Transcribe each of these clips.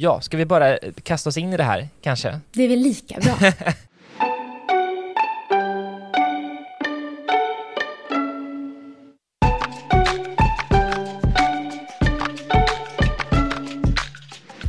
Ja, ska vi bara kasta oss in i det här, kanske? Det är väl lika bra.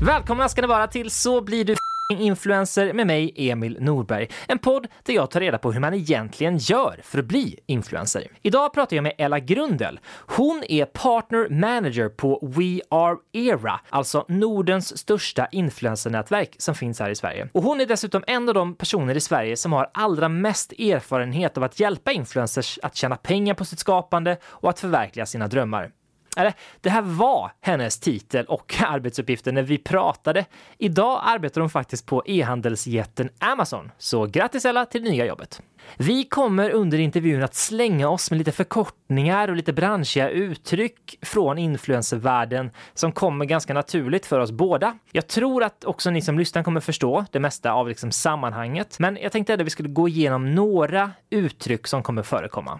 Välkomna ska ni vara till Så blir du influencer med mig, Emil Norberg. En podd där jag tar reda på hur man egentligen gör för att bli influencer. Idag pratar jag med Ella Grundel. Hon är partner manager på We Are Era, alltså Nordens största influencernätverk som finns här i Sverige. Och hon är dessutom en av de personer i Sverige som har allra mest erfarenhet av att hjälpa influencers att tjäna pengar på sitt skapande och att förverkliga sina drömmar. Eller, det här var hennes titel och arbetsuppgifter när vi pratade. Idag arbetar hon faktiskt på e-handelsjätten Amazon, så grattis Ella till det nya jobbet. Vi kommer under intervjun att slänga oss med lite förkortningar och lite branschiga uttryck från influencervärlden som kommer ganska naturligt för oss båda. Jag tror att också ni som lyssnar kommer förstå det mesta av liksom sammanhanget, men jag tänkte att vi skulle gå igenom några uttryck som kommer förekomma.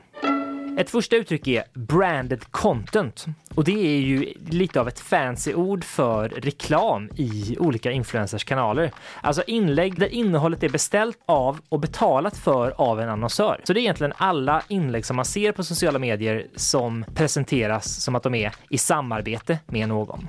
Ett första uttryck är branded content och det är ju lite av ett fancy ord för reklam i olika influencers kanaler. Alltså inlägg där innehållet är beställt av och betalat för av en annonsör. Så det är egentligen alla inlägg som man ser på sociala medier som presenteras som att de är i samarbete med någon.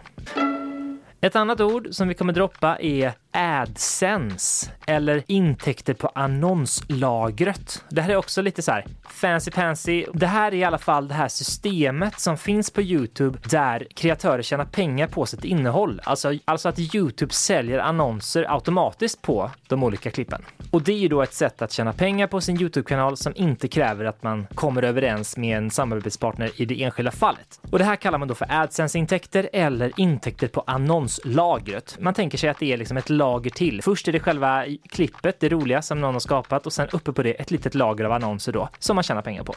Ett annat ord som vi kommer droppa är AdSense eller intäkter på annonslagret. Det här är också lite så här fancy pansy. Det här är i alla fall det här systemet som finns på Youtube där kreatörer tjänar pengar på sitt innehåll. Alltså, alltså att Youtube säljer annonser automatiskt på de olika klippen. Och det är ju då ett sätt att tjäna pengar på sin Youtube-kanal som inte kräver att man kommer överens med en samarbetspartner i det enskilda fallet. Och det här kallar man då för AdSense-intäkter eller intäkter på annonslagret. Man tänker sig att det är liksom ett lager till. Först är det själva klippet, det roliga som någon har skapat och sen uppe på det ett litet lager av annonser då som man tjänar pengar på.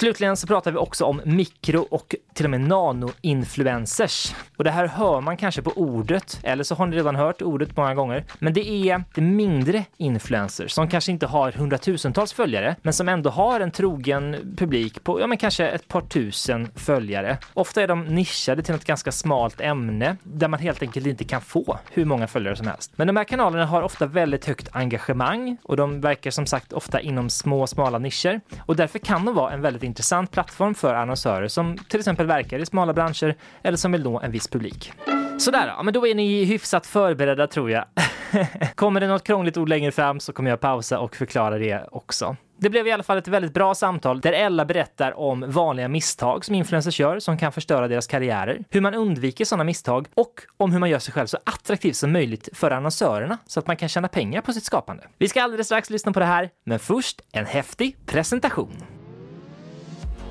Slutligen så pratar vi också om mikro och till och med nano-influencers. Och det här hör man kanske på ordet, eller så har ni redan hört ordet många gånger. Men det är det mindre influencers som kanske inte har hundratusentals följare, men som ändå har en trogen publik på, ja men kanske ett par tusen följare. Ofta är de nischade till ett ganska smalt ämne där man helt enkelt inte kan få hur många följare som helst. Men de här kanalerna har ofta väldigt högt engagemang och de verkar som sagt ofta inom små, smala nischer och därför kan de vara en väldigt intressant plattform för annonsörer som till exempel verkar i smala branscher eller som vill nå en viss publik. Sådär, ja, men då är ni hyfsat förberedda tror jag. kommer det något krångligt ord längre fram så kommer jag pausa och förklara det också. Det blev i alla fall ett väldigt bra samtal där Ella berättar om vanliga misstag som influencers gör som kan förstöra deras karriärer, hur man undviker sådana misstag och om hur man gör sig själv så attraktiv som möjligt för annonsörerna så att man kan tjäna pengar på sitt skapande. Vi ska alldeles strax lyssna på det här, men först en häftig presentation.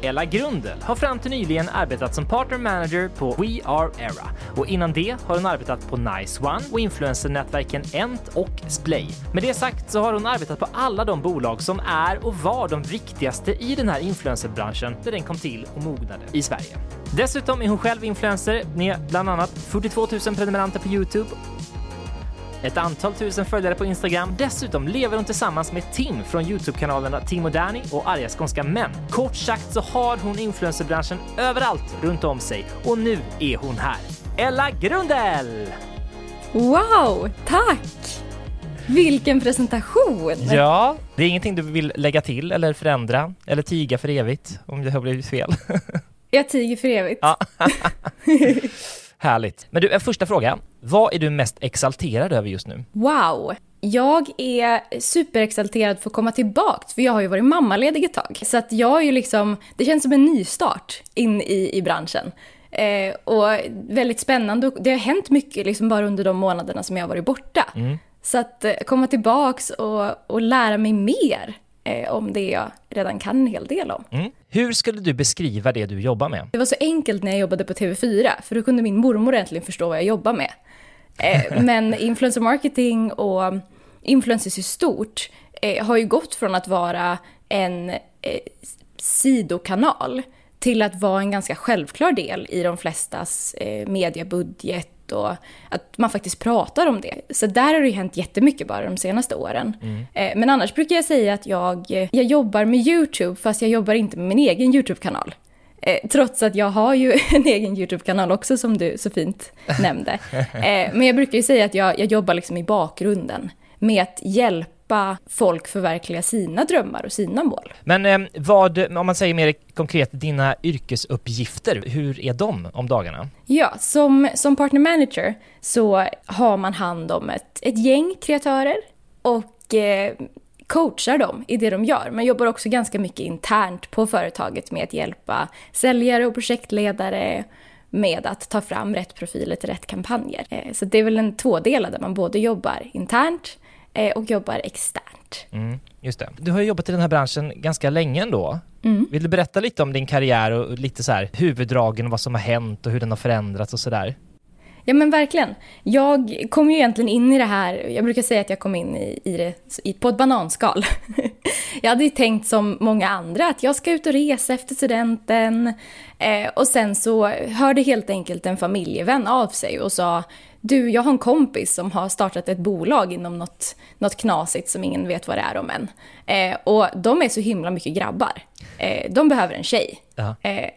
Ella Grundel har fram till nyligen arbetat som partner manager på We Are Era och innan det har hon arbetat på Nice One och influencernätverken Ent och Splay. Med det sagt så har hon arbetat på alla de bolag som är och var de viktigaste i den här influencerbranschen när den kom till och mognade i Sverige. Dessutom är hon själv influencer med bland annat 42 000 prenumeranter på Youtube ett antal tusen följare på Instagram. Dessutom lever hon tillsammans med Tim från Youtube-kanalerna Tim och Danny och Arga skånska män. Kort sagt så har hon influencerbranschen överallt runt om sig och nu är hon här. Ella Grundel! Wow, tack! Vilken presentation! Ja, det är ingenting du vill lägga till eller förändra eller tiga för evigt om det har blivit fel. Jag tiger för evigt. Ja. Härligt. Men du, en första fråga. Vad är du mest exalterad över just nu? Wow! Jag är superexalterad för att komma tillbaka, för jag har ju varit mammaledig ett tag. Så att jag är ju liksom, det känns som en nystart in i, i branschen. Eh, och väldigt spännande. Det har hänt mycket liksom bara under de månaderna som jag har varit borta. Mm. Så att eh, komma tillbaks och, och lära mig mer eh, om det jag redan kan en hel del om. Mm. Hur skulle du beskriva det du jobbar med? Det var så enkelt när jag jobbade på TV4, för då kunde min mormor äntligen förstå vad jag jobbar med. Eh, men influencer marketing och influencers i stort eh, har ju gått från att vara en eh, sidokanal till att vara en ganska självklar del i de flestas eh, och att man faktiskt pratar om det. Så där har det ju hänt jättemycket bara de senaste åren. Mm. Eh, men annars brukar jag säga att jag, jag jobbar med YouTube fast jag jobbar inte med min egen YouTube-kanal. Eh, trots att jag har ju en egen YouTube-kanal också som du så fint nämnde. Eh, men jag brukar ju säga att jag, jag jobbar liksom i bakgrunden med att hjälpa folk förverkliga sina drömmar och sina mål. Men eh, vad, om man säger mer konkret, dina yrkesuppgifter, hur är de om dagarna? Ja, som, som partner manager så har man hand om ett, ett gäng kreatörer och eh, coachar dem i det de gör. Man jobbar också ganska mycket internt på företaget med att hjälpa säljare och projektledare med att ta fram rätt profiler till rätt kampanjer. Eh, så det är väl en tvådelad där man både jobbar internt och jobbar externt. Mm, just det. Du har jobbat i den här branschen ganska länge ändå. Mm. Vill du berätta lite om din karriär och lite så här huvuddragen och vad som har hänt och hur den har förändrats och sådär? Ja men verkligen. Jag kom ju egentligen in i det här, jag brukar säga att jag kom in i, i det på ett bananskal. jag hade ju tänkt som många andra att jag ska ut och resa efter studenten. Eh, och sen så hörde helt enkelt en familjevän av sig och sa du, jag har en kompis som har startat ett bolag inom något, något knasigt som ingen vet vad det är om än. Eh, och de är så himla mycket grabbar. Eh, de behöver en tjej. Eh,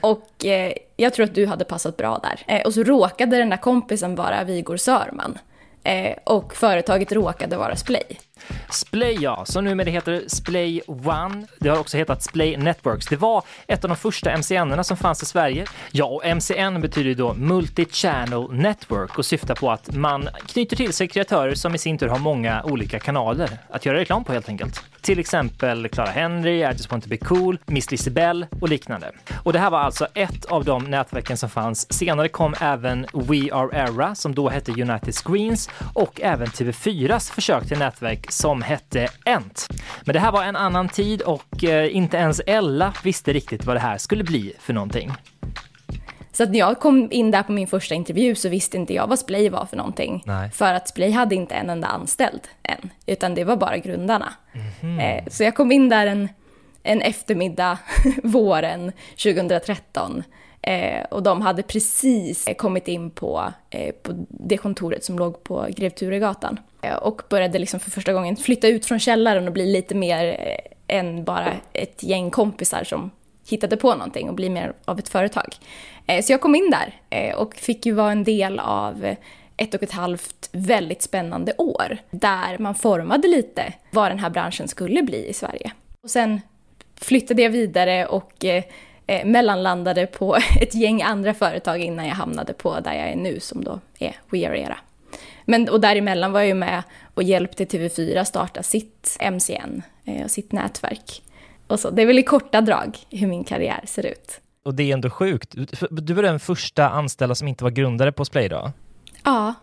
och eh, jag tror att du hade passat bra där. Eh, och så råkade den där kompisen vara Vigor Sörman. Eh, och företaget råkade vara Splay. Splay ja, som numera heter Splay One. Det har också hetat Splay Networks. Det var ett av de första MCN-erna som fanns i Sverige. Ja, och MCN betyder ju då Multi-Channel Network och syftar på att man knyter till sig kreatörer som i sin tur har många olika kanaler att göra reklam på helt enkelt. Till exempel Clara Henry, I just want to be cool, Miss Lisibell och liknande. Och det här var alltså ett av de nätverken som fanns. Senare kom även We Are Era som då hette United Screens och även TV4s försök till nätverk som hette Ent. Men det här var en annan tid och eh, inte ens Ella visste riktigt vad det här skulle bli för någonting. Så att när jag kom in där på min första intervju så visste inte jag vad Splay var för någonting. Nej. För att Splay hade inte en enda anställd än, utan det var bara grundarna. Mm -hmm. Så jag kom in där en, en eftermiddag våren 2013 Eh, och de hade precis kommit in på, eh, på det kontoret som låg på Grev Turegatan. Och började liksom för första gången flytta ut från källaren och bli lite mer än bara ett gäng kompisar som hittade på någonting och bli mer av ett företag. Eh, så jag kom in där eh, och fick ju vara en del av ett och ett halvt väldigt spännande år där man formade lite vad den här branschen skulle bli i Sverige. Och sen flyttade jag vidare och eh, mellanlandade på ett gäng andra företag innan jag hamnade på där jag är nu som då är We Are Era. Men, och däremellan var jag ju med och hjälpte TV4 starta sitt MCN och sitt nätverk. Och så. Det är väl i korta drag hur min karriär ser ut. Och det är ändå sjukt. Du var den första anställda som inte var grundare på Splay då? Ja,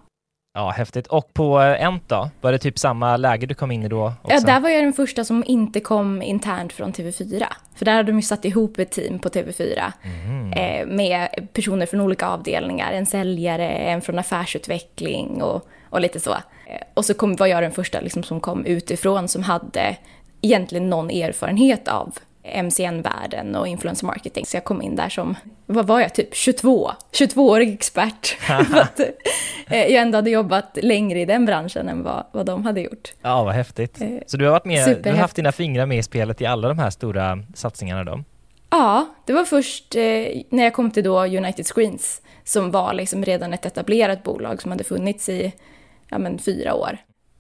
Ja, häftigt. Och på eh, Ent då? Var det typ samma läge du kom in i då? Också? Ja, där var jag den första som inte kom internt från TV4. För där hade de ju satt ihop ett team på TV4 mm. eh, med personer från olika avdelningar. En säljare, en från affärsutveckling och, och lite så. Eh, och så kom, var jag den första liksom, som kom utifrån som hade egentligen någon erfarenhet av MCN-världen och influencer marketing. Så jag kom in där som, vad var jag, typ 22? 22-årig expert. för att eh, jag ändå hade jobbat längre i den branschen än vad, vad de hade gjort. Ja, vad häftigt. Eh, så du har varit med, du har haft dina fingrar med i spelet i alla de här stora satsningarna då? Ja, det var först eh, när jag kom till då United Screens som var liksom redan ett etablerat bolag som hade funnits i ja, men, fyra år.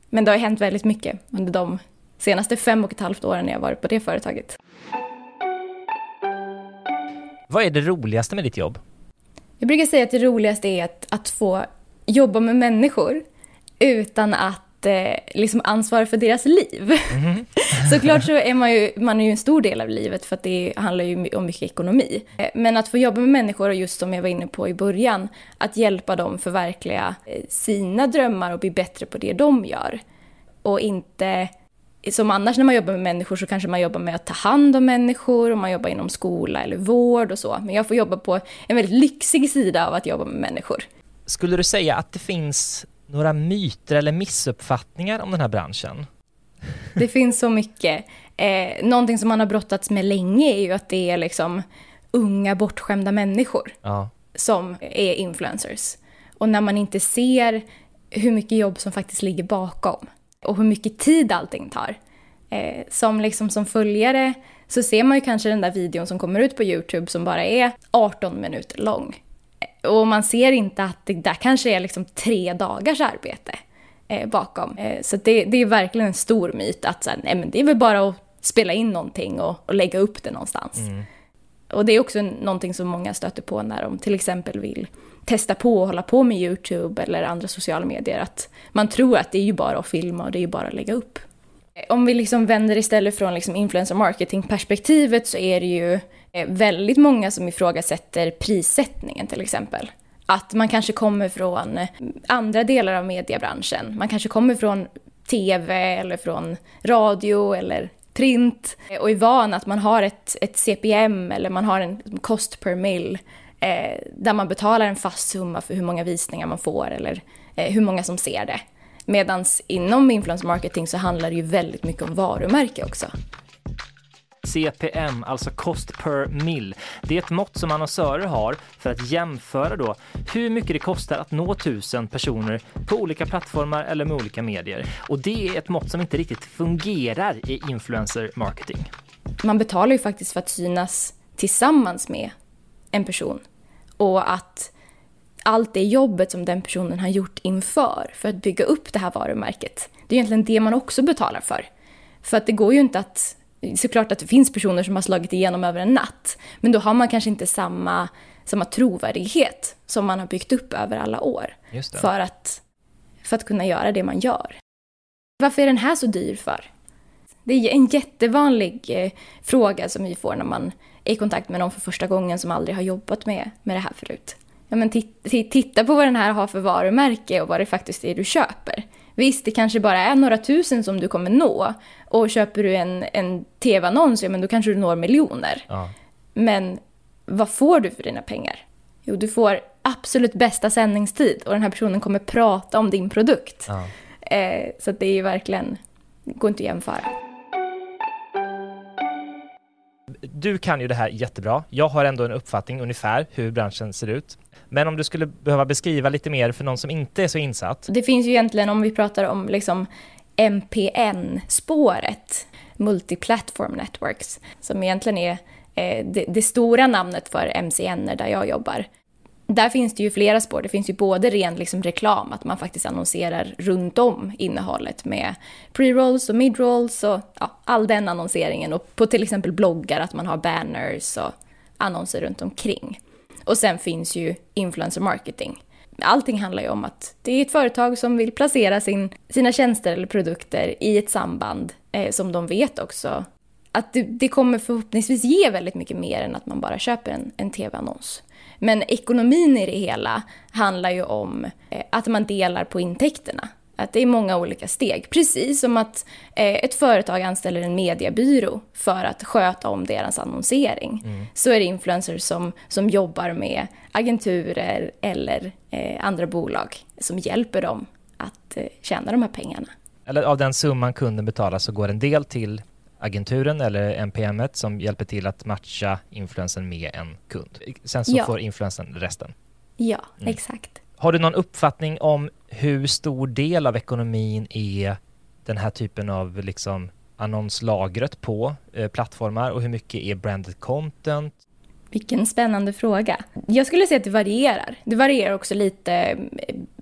Men det har hänt väldigt mycket under de senaste fem och ett halvt åren när jag varit på det företaget. Vad är det roligaste med ditt jobb? Jag brukar säga att det roligaste är att, att få jobba med människor utan att eh, liksom ansvara för deras liv. Mm. Såklart så är man ju, man är ju en stor del av livet för att det handlar ju om mycket ekonomi. Eh, men att få jobba med människor och just som jag var inne på i början, att hjälpa dem förverkliga eh, sina drömmar och bli bättre på det de gör. Och inte som annars när man jobbar med människor så kanske man jobbar med att ta hand om människor och man jobbar inom skola eller vård och så. Men jag får jobba på en väldigt lyxig sida av att jobba med människor. Skulle du säga att det finns några myter eller missuppfattningar om den här branschen? Det finns så mycket. Eh, någonting som man har brottats med länge är ju att det är liksom unga bortskämda människor Ja. som är influencers. Och när man inte ser hur mycket jobb som faktiskt ligger bakom och hur mycket tid allting tar. Eh, som, liksom, som följare så ser man ju kanske den där videon som kommer ut på YouTube som bara är 18 minuter lång. Eh, Och man ser inte att det där kanske är liksom tre dagars arbete eh, bakom. Eh, så det, det är verkligen en stor myt att så här, nej, men det är väl bara att spela in någonting och, och lägga upp det någonstans. Och det är också någonting som många stöter på när de till exempel vill testa på och hålla på med YouTube eller andra sociala medier. Att man tror att det är ju bara att filma och det är ju bara att lägga upp. Om vi liksom vänder istället från liksom influencer marketing-perspektivet så är det ju eh, väldigt många som ifrågasätter prissättningen till exempel. Att man kanske kommer från eh, andra delar av mediebranschen. Man kanske kommer från tv eller från radio eller print eh, och är van att man har ett, ett CPM eller man har en cost per mil eh, där man betalar en fast summa för hur många visningar man får eller eh, hur många som ser det. Medan inom influencer marketing så handlar det ju väldigt mycket om varumärke också. CPM, alltså cost per mil. Det är ett mått som annonsörer har för att jämföra då hur mycket det kostar att nå tusen personer på olika plattformar eller med olika medier. Och det är ett mått som inte riktigt fungerar i influencer marketing. Man betalar ju faktiskt för att synas tillsammans med en person och att allt det jobbet som den personen har gjort inför för att bygga upp det här varumärket. Det är egentligen det man också betalar för. För att det går ju inte att såklart att det finns personer som har slagit igenom över en natt, men då har man kanske inte samma, samma trovärdighet som man har byggt upp över alla år för att, för att kunna göra det man gör. Varför är den här så dyr för? Det är en jättevanlig eh, fråga som vi får när man i kontakt med någon för första gången som aldrig har jobbat med, med det här förut. Ja, men titta på vad den här har för varumärke och vad det faktiskt är du köper. Visst, det kanske bara är några tusen som du kommer nå. Och köper du en, en tv-annons, ja men då kanske du når miljoner. Ja. Men vad får du för dina pengar? Jo, du får absolut bästa sändningstid och den här personen kommer prata om din produkt. Ja. Eh, så det är ju verkligen, det går inte att jämföra. Du kan ju det här jättebra. Jag har ändå en uppfattning ungefär hur branschen ser ut. Men om du skulle behöva beskriva lite mer för någon som inte är så insatt. Det finns ju egentligen, om vi pratar om liksom MPN-spåret, Multiplatform Networks, som egentligen är eh, det, det, stora namnet för MCN där jag jobbar. Där finns det ju flera spår. Det finns ju både ren liksom, reklam, att man faktiskt annonserar runt om innehållet med pre-rolls och mid-rolls och ja, all den annonseringen. Och på till exempel bloggar, att man har banners och annonser runt omkring. Och sen finns ju influencer marketing. Allting handlar ju om att det är ett företag som vill placera sin, sina tjänster eller produkter i ett samband eh, som de vet också att det, det, kommer förhoppningsvis ge väldigt mycket mer än att man bara köper en, en tv-annons. Men ekonomin i det hela handlar ju om eh, att man delar på intäkterna. Att det är många olika steg. Precis som att eh, ett företag anställer en mediebyrå för att sköta om deras annonsering. Mm. Så är det influencers som, som jobbar med agenturer eller eh, andra bolag som hjälper dem att tjäna de här pengarna. Eller av den summan kunden betalar så går en del till agenturen eller NPM som hjälper till att matcha influensen med en kund. Sen så Ja. får influensen resten. Ja, Mm. exakt. Har du någon uppfattning om hur stor del av ekonomin är den här typen av liksom annonslagret på eh, plattformar och hur mycket är branded content? Vilken spännande fråga. Jag skulle säga att det varierar. Det varierar också lite eh,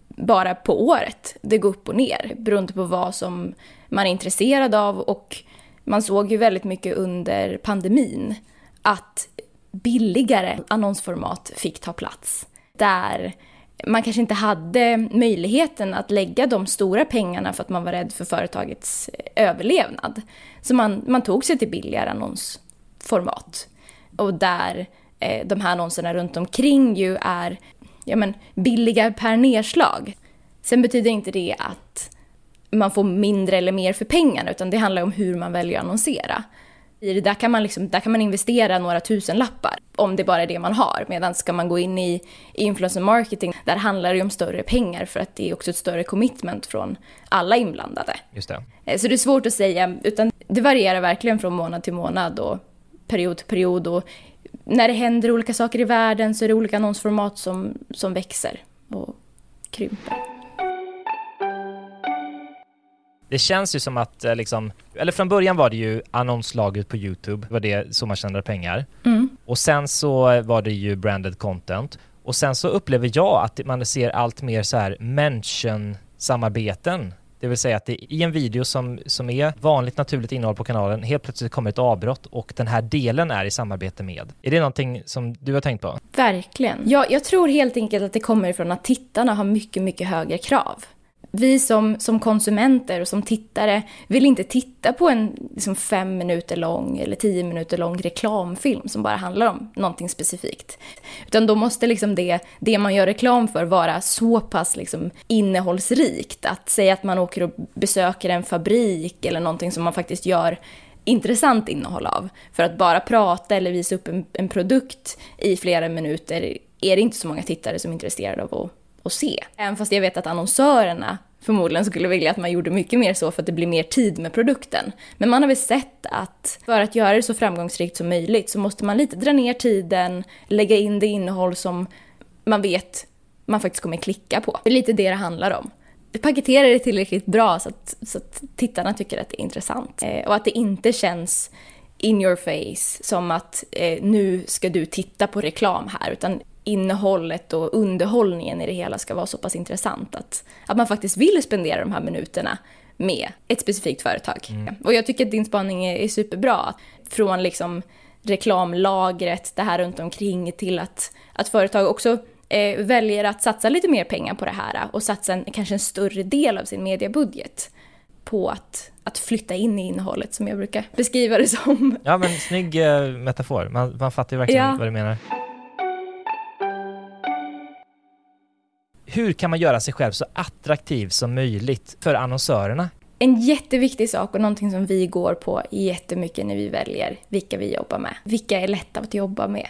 bara på året. Det går upp och ner beroende på vad som man är intresserad av och man såg ju väldigt mycket under pandemin att billigare annonsformat fick ta plats. Där man kanske inte hade möjligheten att lägga de stora pengarna för att man var rädd för företagets eh, överlevnad. Så man, man tog sig till billigare annonsformat. Och där eh, de här annonserna runt omkring ju är ja, men, billiga per nedslag. Sen betyder inte det att, man får mindre eller mer för pengarna, utan det handlar om hur man väljer att annonsera. I det där kan man, liksom, där kan man investera några tusen lappar om det bara är det man har. Medan ska man gå in i influencer marketing, där handlar det om större pengar för att det är också ett större commitment från alla inblandade. Just det. Eh, så det är svårt att säga, utan det varierar verkligen från månad till månad och period till period. Och när det händer olika saker i världen så är det olika annonsformat som, som växer och krymper. Det känns ju som att, eh, liksom, eller från början var det ju annonslaget på YouTube, var det så man tjänade pengar. Mm. Och sen så var det ju branded content. Och sen så upplever jag att man ser allt mer så här mention-samarbeten. Det vill säga att det i en video som, som är vanligt naturligt innehåll på kanalen, helt plötsligt kommer ett avbrott och den här delen är i samarbete med. Är det någonting som du har tänkt på? Verkligen. Jag, jag tror helt enkelt att det kommer ifrån att tittarna har mycket, mycket högre krav vi som, som konsumenter och som tittare vill inte titta på en liksom fem minuter lång eller tio minuter lång reklamfilm som bara handlar om någonting specifikt. Utan då måste liksom det, det man gör reklam för vara så pass liksom innehållsrikt. Att säga att man åker och besöker en fabrik eller någonting som man faktiskt gör intressant innehåll av. För att bara prata eller visa upp en, en produkt i flera minuter är det inte så många tittare som är intresserade av att och se. Även fast jag vet att annonsörerna förmodligen skulle vilja att man gjorde mycket mer så för att det blir mer tid med produkten. Men man har väl sett att för att göra det så framgångsrikt som möjligt så måste man lite dra ner tiden, lägga in det innehåll som man vet man faktiskt kommer klicka på. Det är lite det det handlar om. Paketera det tillräckligt bra så att, så att tittarna tycker att det är intressant. Eh, och att det inte känns in your face, som att eh, nu ska du titta på reklam här, utan innehållet och underhållningen i det hela ska vara så pass intressant att, att man faktiskt vill spendera de här minuterna med ett specifikt företag. Mm. Och jag tycker att din spaning är, är superbra. Från liksom reklamlagret, det här runt omkring till att, att företag också eh, väljer att satsa lite mer pengar på det här och satsa en, kanske en större del av sin mediebudget på att, att flytta in i innehållet som jag brukar beskriva det som. Ja men snygg eh, metafor, man, man fattar ju verkligen ja. vad du menar. Hur kan man göra sig själv så attraktiv som möjligt för annonsörerna? En jätteviktig sak och någonting som vi går på jättemycket när vi väljer vilka vi jobbar med. Vilka är lätta att jobba med?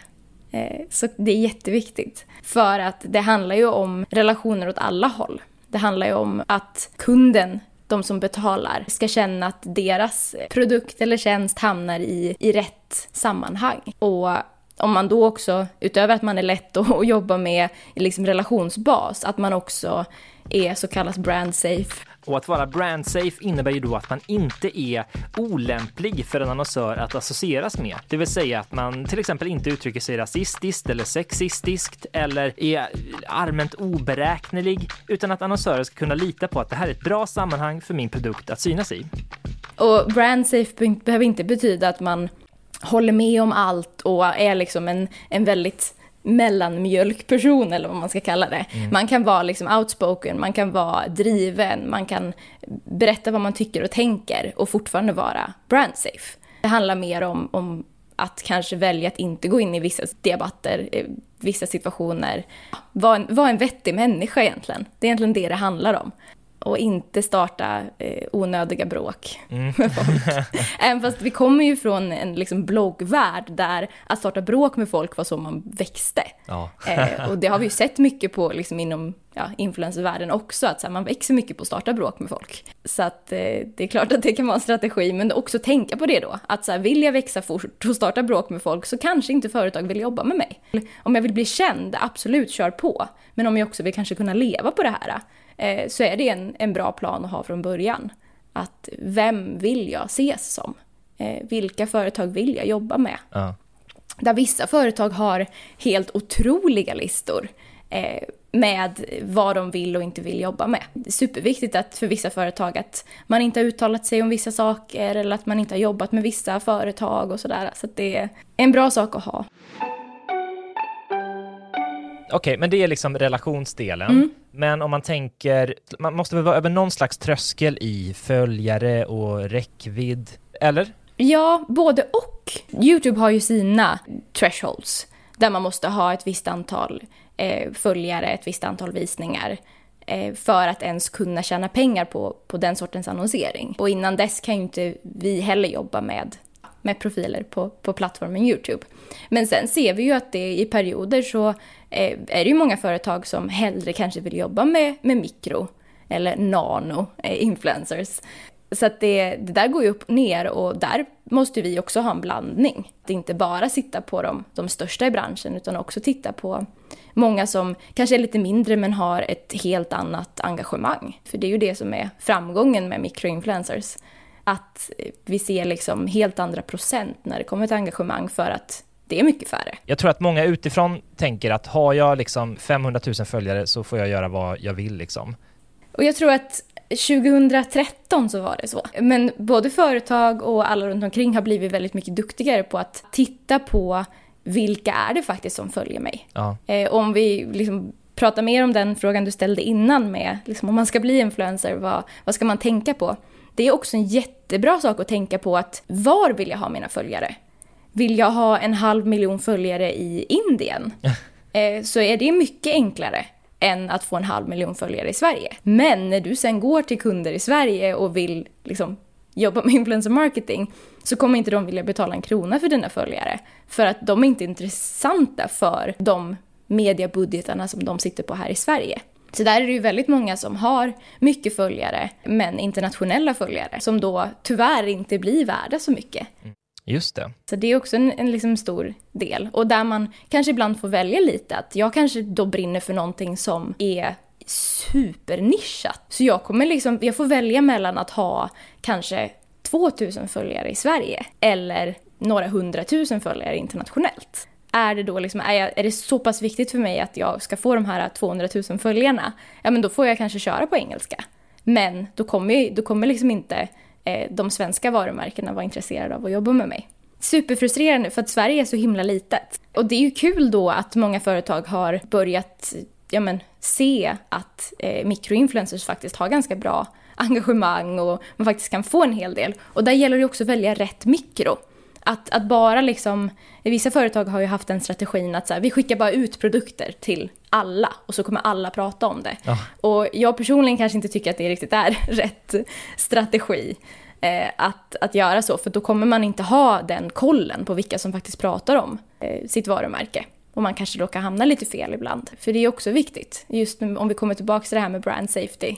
Eh, så det är jätteviktigt. För att det handlar ju om relationer åt alla håll. Det handlar ju om att kunden, de som betalar, ska känna att deras produkt eller tjänst hamnar i, i rätt sammanhang. Och om man då också, utöver att man är lätt att jobba med liksom relationsbas, att man också är så kallat brand safe. Och att vara brand safe innebär ju då att man inte är olämplig för en annonsör att associeras med. Det vill säga att man till exempel inte uttrycker sig rasistiskt eller sexistiskt eller är allmänt oberäknelig, utan att annonsörer ska kunna lita på att det här är ett bra sammanhang för min produkt att synas i. Och brand safe behöver inte betyda att man håller med om allt och är liksom en, en väldigt mellanmjölkperson eller vad man ska kalla det. Mm. Man kan vara liksom outspoken, man kan vara driven, man kan berätta vad man tycker och tänker och fortfarande vara brand safe. Det handlar mer om, om att kanske välja att inte gå in i vissa debatter, eh, vissa situationer. Vara en, var en vettig människa egentligen. Det är egentligen det det handlar om och inte starta eh, onödiga bråk mm. med folk. Även fast vi kommer ju från en liksom, bloggvärld där att starta bråk med folk var så man växte. Ja. eh, och det har vi ju sett mycket på liksom, inom ja, influencervärlden också, att här, man växer mycket på att starta bråk med folk. Så att eh, det är klart att det kan vara en strategi, men också tänka på det då. Att så här, vill jag växa fort och starta bråk med folk så kanske inte företag vill jobba med mig. Om jag vill bli känd, absolut kör på. Men om jag också vill kanske kunna leva på det här, eh, så är det en, en bra plan att ha från början. Att vem vill jag ses som? Eh, vilka företag vill jag jobba med? Ja. Där vissa företag har helt otroliga listor eh, med vad de vill och inte vill jobba med. Det är superviktigt att för vissa företag att man inte har uttalat sig om vissa saker eller att man inte har jobbat med vissa företag och sådär. Så det är en bra sak att ha. Okej, okay, men det är liksom relationsdelen. Mm. Men om man tänker, man måste väl vara över någon slags tröskel i följare och räckvidd, eller? Ja, både och. Youtube har ju sina thresholds där man måste ha ett visst antal eh, följare, ett visst antal visningar. eh, för att ens kunna tjäna pengar på, på den sortens annonsering. Och innan dess kan ju inte vi heller jobba med, med profiler på, på plattformen YouTube. Men sen ser vi ju att det i perioder så eh, är det ju många företag som hellre kanske vill jobba med, med mikro eller nano eh, influencers. Så att det, det där går ju upp och ner och där måste vi också ha en blandning. Att inte bara sitta på de, de största i branschen utan också titta på många som kanske är lite mindre men har ett helt annat engagemang. För det är ju det som är framgången med mikroinfluencers. Att vi ser liksom helt andra procent när det kommer till engagemang för att det är mycket färre. Jag tror att många utifrån tänker att har jag liksom 500 000 följare så får jag göra vad jag vill liksom. Och jag tror att 2013 så var det så. Men både företag och alla runt omkring har blivit väldigt mycket duktigare på att titta på vilka är det faktiskt som följer mig? Ja. Eh, om vi liksom pratar mer om den frågan du ställde innan med liksom, om man ska bli influencer, vad, vad ska man tänka på? Det är också en jättebra sak att tänka på att var vill jag ha mina följare? Vill jag ha en halv miljon följare i Indien? eh, så är det mycket enklare än att få en halv miljon följare i Sverige. Men när du sen går till kunder i Sverige och vill liksom jobba med influencer marketing så kommer inte de vilja betala en krona för dina följare. För att de är inte intressanta för de mediebudgetarna som de sitter på här i Sverige. Så där är det ju väldigt många som har mycket följare, men internationella följare, som då tyvärr inte blir värda så mycket. Just det. Så det är också en, en liksom stor del. Och där man kanske ibland får välja lite, att jag kanske då brinner för någonting som är supernischat. Så jag kommer liksom, jag får välja mellan att ha kanske 2000 följare i Sverige eller några hundratusen följare internationellt. Är det då liksom, är, jag, är det så pass viktigt för mig att jag ska få de här 200 000 följarna, ja men då får jag kanske köra på engelska. Men då kommer, då kommer liksom inte Eh, de svenska varumärkena var intresserade av att jobba med mig. Superfrustrerande för att Sverige är så himla litet. Och det är ju kul då att många företag har börjat ja men, se att eh, mikroinfluencers faktiskt har ganska bra engagemang och man faktiskt kan få en hel del. Och där gäller det också att välja rätt mikro. Att, att bara liksom, vissa företag har ju haft den strategin att så här, vi skickar bara ut produkter till alla och så kommer alla prata om det. Ja. Och jag personligen kanske inte tycker att det riktigt är rätt strategi eh, att, att göra så, för då kommer man inte ha den kollen på vilka som faktiskt pratar om eh, sitt varumärke. Och man kanske råkar hamna lite fel ibland. För det är också viktigt, just om vi kommer tillbaka till det här med brand safety.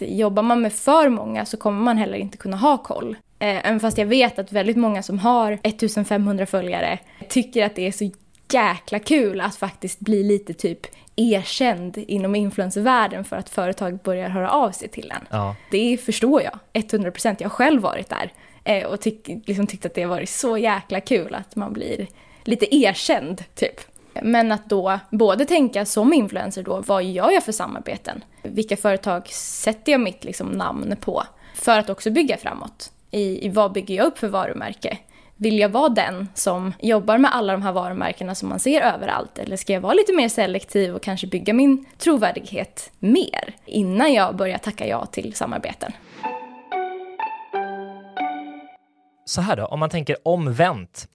Jobbar man med för många så kommer man heller inte kunna ha koll. Eh, även fast jag vet att väldigt många som har 1500 följare tycker att det är så jäkla kul att faktiskt bli lite typ erkänd inom influencervärlden för att företag börjar höra av sig till en. Ja. Det förstår jag, 100 procent. Jag har själv varit där eh, och tyck, liksom tyckt att det har varit så jäkla kul att man blir lite erkänd, typ. Men att då både tänka som influencer då, vad gör jag för samarbeten? Vilka företag sätter jag mitt liksom, namn på? För att också bygga framåt. I, I vad bygger jag upp för varumärke? Vill jag vara den som jobbar med alla de här varumärkena som man ser överallt? Eller ska jag vara lite mer selektiv och kanske bygga min trovärdighet mer innan jag börjar tacka ja till samarbeten? Så här då, om man tänker omvänt.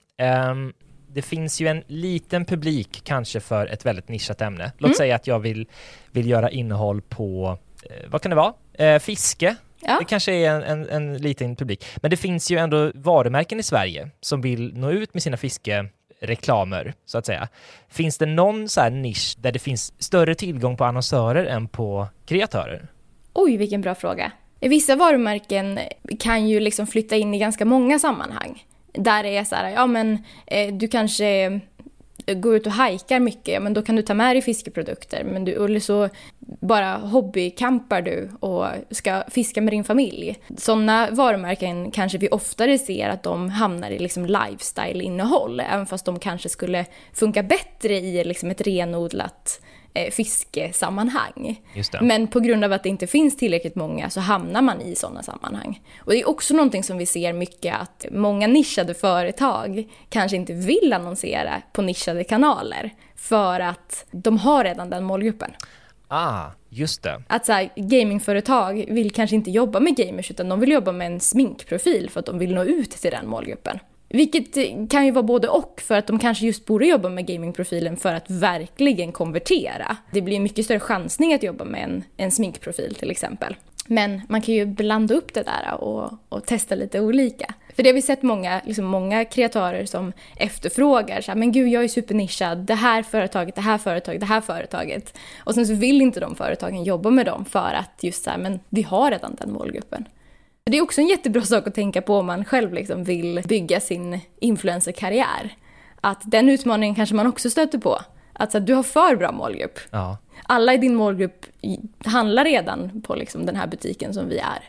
Um, det finns ju en liten publik kanske för ett väldigt nischat ämne. Låt Mm. säga att jag vill, vill göra innehåll på, eh, vad kan det vara? Eh, fiske. Ja. Det kanske är en, en, en liten publik. Men det finns ju ändå varumärken i Sverige som vill nå ut med sina fiskereklamer, så att säga. Finns det någon så här nisch där det finns större tillgång på annonsörer än på kreatörer? Oj, vilken bra fråga. Vissa varumärken kan ju liksom flytta in i ganska många sammanhang. Där det är så här, ja men eh, du kanske går ut och hajkar mycket, ja men då kan du ta med dig fiskeprodukter. Men du, eller så bara hobbykampar du och ska fiska med din familj. Sådana varumärken kanske vi oftare ser att de hamnar i liksom lifestyle-innehåll, även fast de kanske skulle funka bättre i liksom ett renodlat eh, fiskesammanhang. Men på grund av att det inte finns tillräckligt många så hamnar man i sådana sammanhang. Och det är också någonting som vi ser mycket att många nischade företag kanske inte vill annonsera på nischade kanaler för att de har redan den målgruppen. Ah, just det. Att så här, gamingföretag vill kanske inte jobba med gamers utan de vill jobba med en sminkprofil för att de vill nå ut till den målgruppen. Vilket eh, kan ju vara både och för att de kanske just borde jobba med gamingprofilen för att verkligen konvertera. Det blir en mycket större chansning att jobba med en, en sminkprofil till exempel. Men man kan ju blanda upp det där och, och testa lite olika. För det har vi sett många, liksom många kreatörer som efterfrågar så här, men gud jag är supernischad, det här företaget, det här företaget, det här företaget. Och sen så vill inte de företagen jobba med dem för att just så här, men vi har redan den målgruppen. Det är också en jättebra sak att tänka på om man själv liksom vill bygga sin influencerkarriär. Att den utmaningen kanske man också stöter på. Att så, du har för bra målgrupp. Ja. Alla i din målgrupp handlar redan på liksom den här butiken som vi är.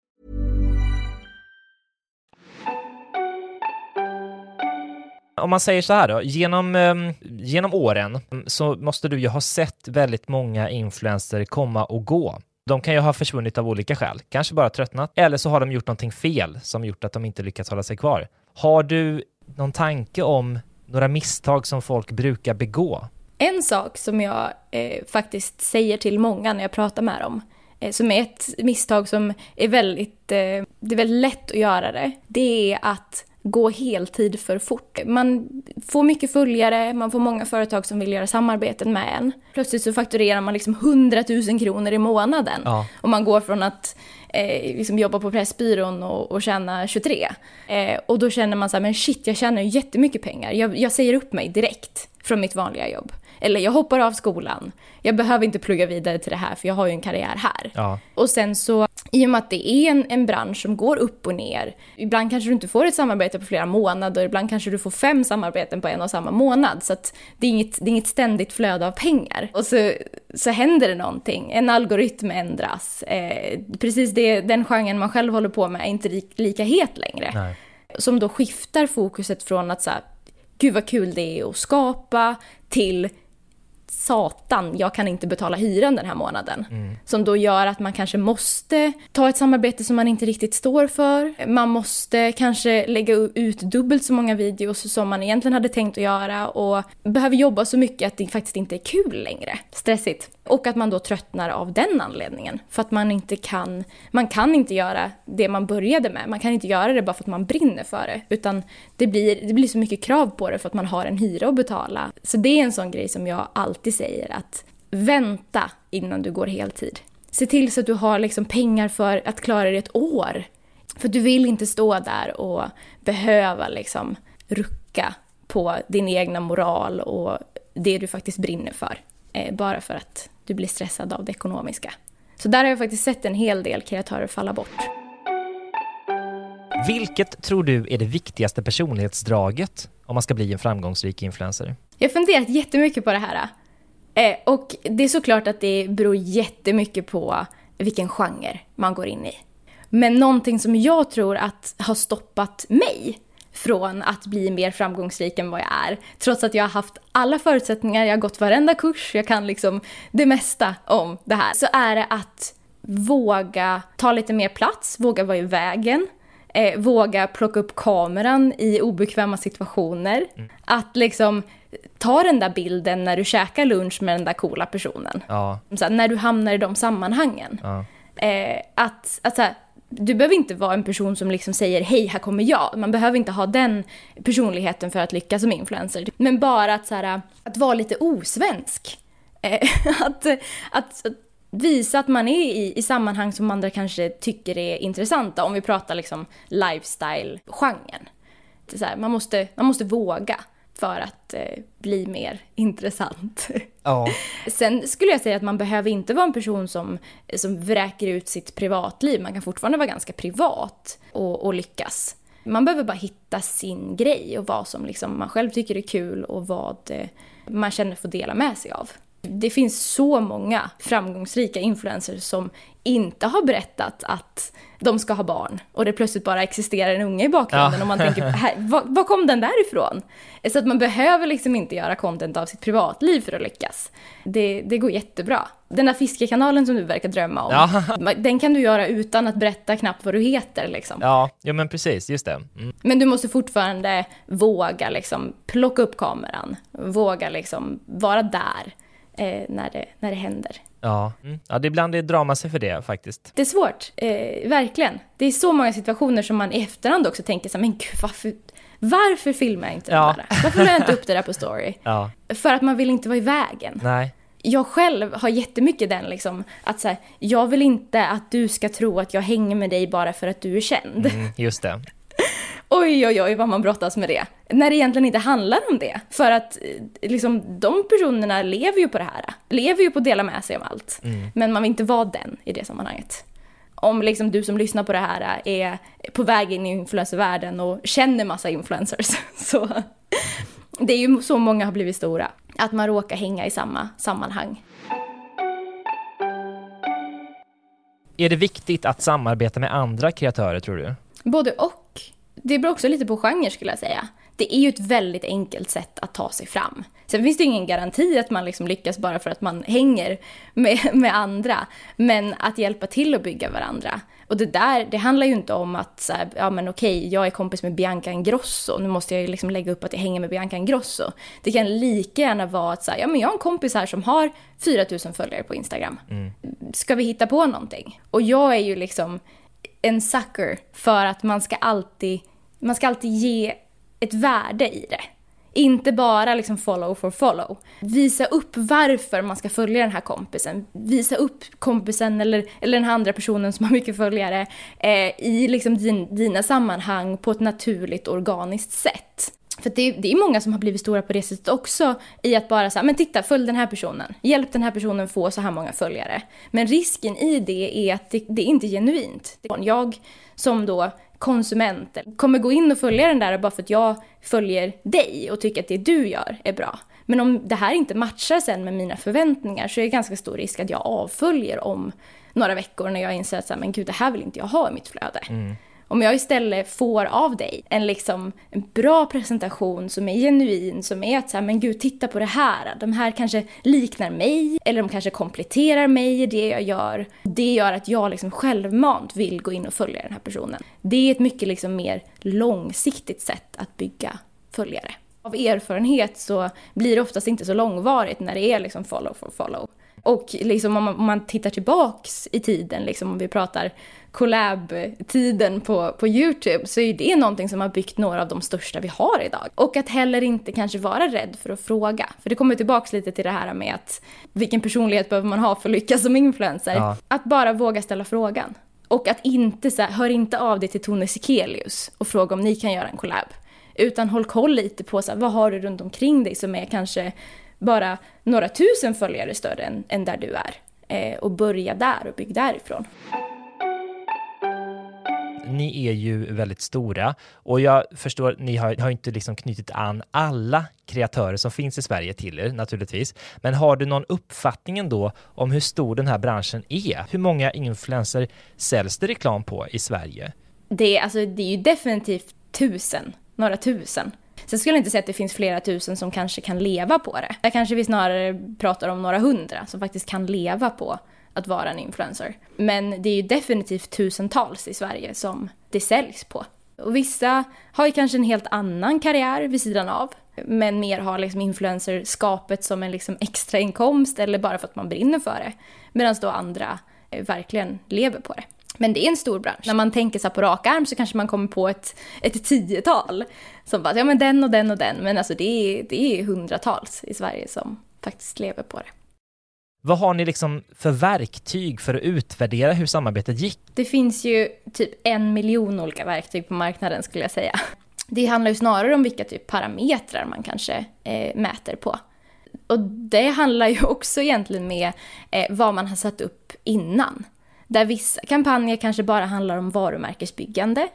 Om man säger så här då, genom, um, genom åren mm, så måste du ju ha sett väldigt många influenser komma och gå. De kan ju ha försvunnit av olika skäl, kanske bara tröttnat, eller så har de gjort någonting fel som gjort att de inte lyckats hålla sig kvar. Har du någon tanke om några misstag som folk brukar begå? En sak som jag eh, faktiskt säger till många när jag pratar med dem, eh, som är ett misstag som är väldigt, eh, det är väldigt lätt att göra det, det är att gå heltid för fort. Man får mycket följare, man får många företag som vill göra samarbeten med en. Plötsligt så fakturerar man liksom 100 000 kronor i månaden. Ja. Och man går från att eh, liksom jobba på Pressbyrån och, och tjäna 23. Eh, och då känner man så här, men shit, jag tjänar ju jättemycket pengar. Jag, jag säger upp mig direkt från mitt vanliga jobb. Eller jag hoppar av skolan. Jag behöver inte plugga vidare till det här för jag har ju en karriär här. Ja. Och sen så, i och med att det är en, en bransch som går upp och ner. Ibland kanske du inte får ett samarbete på flera månader, ibland kanske du får fem samarbeten på en och samma månad. Så att det är inget, det är inget ständigt flöde av pengar. Och så, så händer det någonting, en algoritm ändras. Eh, precis det, den genren man själv håller på med är inte li, lika het längre. Nej. Som då skiftar fokuset från att så här, gud vad kul det är att skapa, till satan, jag kan inte betala hyran den här månaden. Som då gör att man kanske måste ta ett samarbete som man inte riktigt står för. Man måste kanske lägga ut dubbelt så många videos som man egentligen hade tänkt att göra och behöver jobba så mycket att det faktiskt inte är kul längre. Stressigt. Och att man då tröttnar av den anledningen. För att man inte kan, man kan inte göra det man började med. Man kan inte göra det bara för att man brinner för det. Utan det blir, det blir så mycket krav på det för att man har en hyra att betala. Så det är en sån grej som jag alltid säger att vänta innan du går heltid. Se till så att du har liksom pengar för att klara dig ett år. För du vill inte stå där och behöva liksom rucka på din egna moral och det du faktiskt brinner för. Eh, bara för att du blir stressad av det ekonomiska. Så där har jag faktiskt sett en hel del kreatörer falla bort. Vilket tror du är det viktigaste personlighetsdraget om man ska bli en framgångsrik influencer? Jag har funderat jättemycket på det här. Eh, och det är såklart att det beror jättemycket på vilken genre man går in i. Men någonting som jag tror att har stoppat mig från att bli mer framgångsrik än vad jag är. Trots att jag har haft alla förutsättningar, jag har gått varenda kurs, jag kan liksom det mesta om det här. Så är det att våga ta lite mer plats, våga vara i vägen. Eh, våga plocka upp kameran i obekväma situationer. Att liksom ta den där bilden när du käkar lunch med den där coola personen. Ja, Så här, när du hamnar i de sammanhangen. ja, Eh, att, att så här, du behöver inte vara en person som liksom säger hej, här kommer jag. Man behöver inte ha den personligheten för att lyckas som influencer. Men bara att, så här, att vara lite osvensk. Att, eh, att, att visa att man är i, i sammanhang som andra kanske tycker är intressanta. Om vi pratar liksom lifestyle-genren. Man, måste, man måste våga för att eh, bli mer intressant. Ja. Sen skulle jag säga att man behöver inte vara en person som, som vräker ut sitt privatliv. Man kan fortfarande vara ganska privat och, och lyckas. Man behöver bara hitta sin grej och vad som liksom man själv tycker är kul och vad eh, man känner får dela med sig av. Det finns så många framgångsrika influencers som inte har berättat att de ska ha barn och det plötsligt bara existerar en unge i bakgrunden Ja. och man tänker, här, var, var kom den där ifrån? Så att man behöver liksom inte göra content av sitt privatliv för att lyckas. Det, det går jättebra. Den där fiskekanalen som du verkar drömma om, Ja. den kan du göra utan att berätta knappt vad du heter liksom. Ja, ja men precis, just det. Mm. Men du måste fortfarande våga liksom plocka upp kameran, våga liksom vara där eh, när, det, när det händer. Ja. Mm. ja, det är ibland det drar man sig för det faktiskt. Det är svårt, eh, verkligen. Det är så många situationer som man i efterhand också tänker så här, men gud varför, varför filmar jag inte Ja. det där? Varför la jag inte upp det där på story? Ja, För att man vill inte vara i vägen. nej. Jag själv har jättemycket den liksom, att så här, jag vill inte att du ska tro att jag hänger med dig bara för att du är känd. Mm, just det. Oj, oj, oj vad man brottas med det. När det egentligen inte handlar om det. För att eh, liksom, de personerna lever ju på det här. Lever ju på att dela med sig av allt. Men man vill inte vara den i det sammanhanget. Om liksom du som lyssnar på det här är på väg in i influencervärlden och känner massa influencers. Så det är ju så många har blivit stora. Att man råkar hänga i samma sammanhang. Är det viktigt att samarbeta med andra kreatörer tror du? Både och. Det beror också lite på genre skulle jag säga. Det är ju ett väldigt enkelt sätt att ta sig fram. Sen finns det ingen garanti att man liksom lyckas bara för att man hänger med, med andra. Men att hjälpa till att bygga varandra. Och det där, det handlar ju inte om att så här, ja men okej, jag är kompis med Bianca Ingrosso, nu måste jag ju liksom lägga upp att jag hänger med Bianca Ingrosso. Det kan lika gärna vara att så här, ja men jag har en kompis här som har 4000 följare på Instagram. Ska vi hitta på någonting? Och jag är ju liksom en sucker för att man ska alltid, man ska alltid ge ett värde i det. Inte bara liksom follow for follow. Visa upp varför man ska följa den här kompisen. Visa upp kompisen eller, eller den här andra personen som har mycket följare eh, i liksom din, dina sammanhang på ett naturligt organiskt sätt. För det, det är många som har blivit stora på det sättet också i att bara säga, men titta, följ den här personen. Hjälp den här personen få så här många följare. Men risken i det är att det, det är inte genuint. Jag som då konsument kommer gå in och följa den där bara för att jag följer dig och tycker att det du gör är bra. Men om det här inte matchar sen med mina förväntningar så är det ganska stor risk att jag avföljer om några veckor när jag inser att så här, men gud, det här vill inte jag ha i mitt flöde. Mm. Om jag istället får av dig en, liksom, en bra presentation som är genuin, som är att så här, men gud, titta på det här. De här kanske liknar mig, eller de kanske kompletterar mig i det jag gör. Det gör att jag liksom självmant vill gå in och följa den här personen. Det är ett mycket liksom mer långsiktigt sätt att bygga följare. Av erfarenhet så blir det oftast inte så långvarigt när det är liksom follow for follow. Och liksom om man, om man tittar tillbaks i tiden, liksom om vi pratar collab-tiden på, på YouTube, så är det någonting som har byggt några av de största vi har idag. Och att heller inte kanske vara rädd för att fråga. För det kommer tillbaks lite till det här med att vilken personlighet behöver man ha för att lyckas som influencer? Ja. Att bara våga ställa frågan. Och att inte så här, hör inte av dig till Tone Sekelius och fråga om ni kan göra en collab. Utan håll koll lite på så här, vad har du runt omkring dig som är kanske bara några tusen följare större än, än där du är. Eh, och börja där och bygg därifrån. Ni är ju väldigt stora och jag förstår, ni har, har inte liksom knutit an alla kreatörer som finns i Sverige till er naturligtvis. Men har du någon uppfattning ändå om hur stor den här branschen är? Hur många influenser säljs det reklam på i Sverige? Det, alltså, det är ju definitivt tusen, några tusen. Sen skulle jag inte säga att det finns flera tusen som kanske kan leva på det. Där kanske vi snarare pratar om några hundra som faktiskt kan leva på att vara en influencer. Men det är ju definitivt tusentals i Sverige som det säljs på. Och vissa har ju kanske en helt annan karriär vid sidan av, men mer har liksom influencerskapet som en liksom extrainkomst eller bara för att man brinner för det. Medan då andra eh, verkligen lever på det. Men det är en stor bransch. När man tänker så här på rak arm så kanske man kommer på ett, ett tiotal. Som bara, ja men den och den och den. Men alltså det är, det är hundratals i Sverige som faktiskt lever på det. Vad har ni liksom för verktyg för att utvärdera hur samarbetet gick? Det finns ju typ en miljon olika verktyg på marknaden skulle jag säga. Det handlar ju snarare om vilka typ parametrar man kanske eh, mäter på. Och det handlar ju också egentligen med eh, vad man har satt upp innan. Där vissa kampanjer kanske bara handlar om varumärkesbyggande.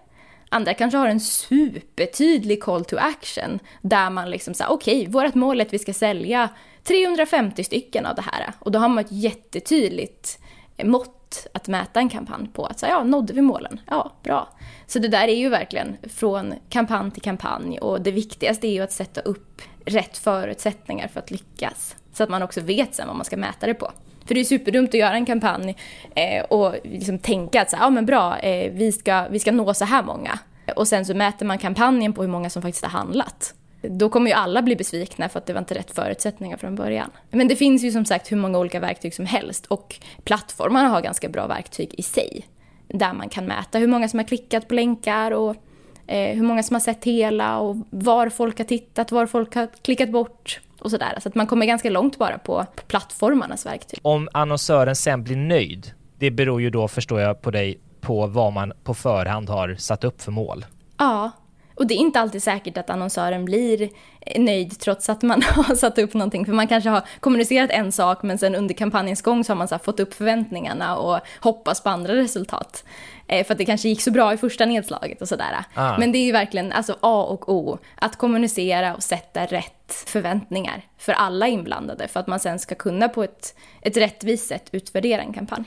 Andra kanske har en supertydlig call to action där man liksom säger okej, okay, vårt mål är att vi ska sälja 350 stycken av det här. Och då har man ett jättetydligt mått att mäta en kampanj på. Att säga, ja, nådde vi målen? Ja, bra. Så det där är ju verkligen från kampanj till kampanj och det viktigaste är ju att sätta upp rätt förutsättningar för att lyckas. Så att man också vet sen vad man ska mäta det på. För det är superdumt att göra en kampanj eh, och liksom tänka att så, ja men bra, eh, vi, ska, vi ska nå så här många. Och sen så mäter man kampanjen på hur många som faktiskt har handlat. Då kommer ju alla bli besvikna för att det var inte rätt förutsättningar från början. Men det finns ju som sagt hur många olika verktyg som helst och plattformarna har ganska bra verktyg i sig. Där man kan mäta hur många som har klickat på länkar och eh, hur många som har sett hela och var folk har tittat, var folk har klickat bort och sådär. Så att man kommer ganska långt bara på, på plattformarnas verktyg. Om annonsören sen blir nöjd, det beror ju då förstår jag på dig på vad man på förhand har satt upp för mål. Ja, och det är inte alltid säkert att annonsören blir nöjd trots att man har satt upp någonting. För man kanske har kommunicerat en sak men sen under kampanjens gång så har man så fått upp förväntningarna och hoppas på andra resultat. Eh, för att det kanske gick så bra i första nedslaget och sådär. Ah. Men det är ju verkligen alltså A och O. Att kommunicera och sätta rätt förväntningar för alla inblandade. För att man sen ska kunna på ett, ett rättvist sätt utvärdera en kampanj.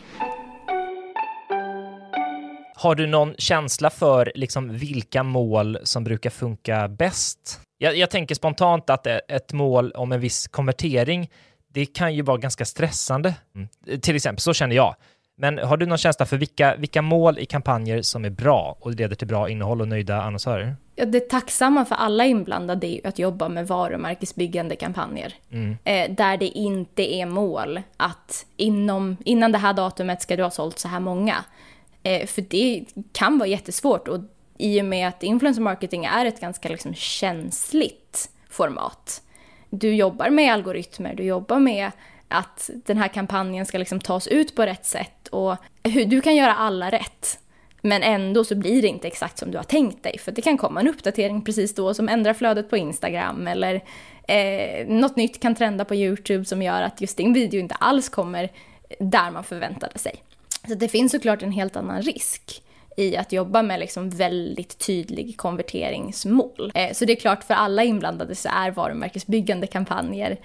Har du någon känsla för liksom vilka mål som brukar funka bäst? Jag, jag tänker spontant att ett mål om en viss konvertering, det kan ju vara ganska stressande. Mm. Till exempel, så känner jag. Men har du någon känsla för vilka, vilka mål i kampanjer som är bra och leder till bra innehåll och nöjda annonsörer? Ja, det tacksamma för alla inblandade är ju att jobba med varumärkesbyggande kampanjer. Mm. Eh, där det inte är mål att inom, innan det här datumet ska du ha sålt så här många. Eh, för det kan vara jättesvårt och i och med att influencer marketing är ett ganska liksom känsligt format. Du jobbar med algoritmer, du jobbar med att den här kampanjen ska liksom tas ut på rätt sätt och hur du kan göra alla rätt. Men ändå så blir det inte exakt som du har tänkt dig för det kan komma en uppdatering precis då som ändrar flödet på Instagram eller eh, något nytt kan trenda på YouTube som gör att just din video inte alls kommer där man förväntade sig. Så det finns såklart en helt annan risk i att jobba med liksom väldigt tydlig konverteringsmål. Eh, så det är klart för alla inblandade så är varumärkesbyggande kampanjer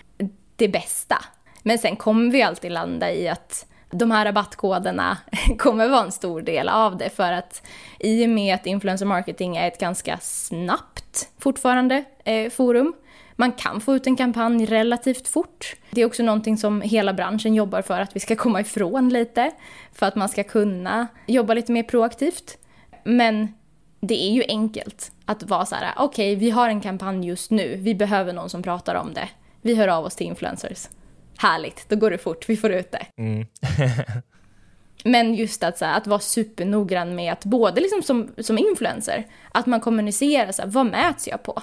det bästa. Men sen kommer vi alltid landa i att de här rabattkoderna kommer vara en stor del av det för att i och med att influencer marketing är ett ganska snabbt fortfarande eh, forum man kan få ut en kampanj relativt fort. Det är också någonting som hela branschen jobbar för att vi ska komma ifrån lite. För att man ska kunna jobba lite mer proaktivt. Men det är ju enkelt att vara så här, okej, okay, vi har en kampanj just nu, vi behöver någon som pratar om det. Vi hör av oss till influencers. Härligt, då går det fort, vi får ut det. Mm. Men just att, så här, att vara supernoggrann med att både liksom som, som influencer, att man kommunicerar så här, vad mäts jag på?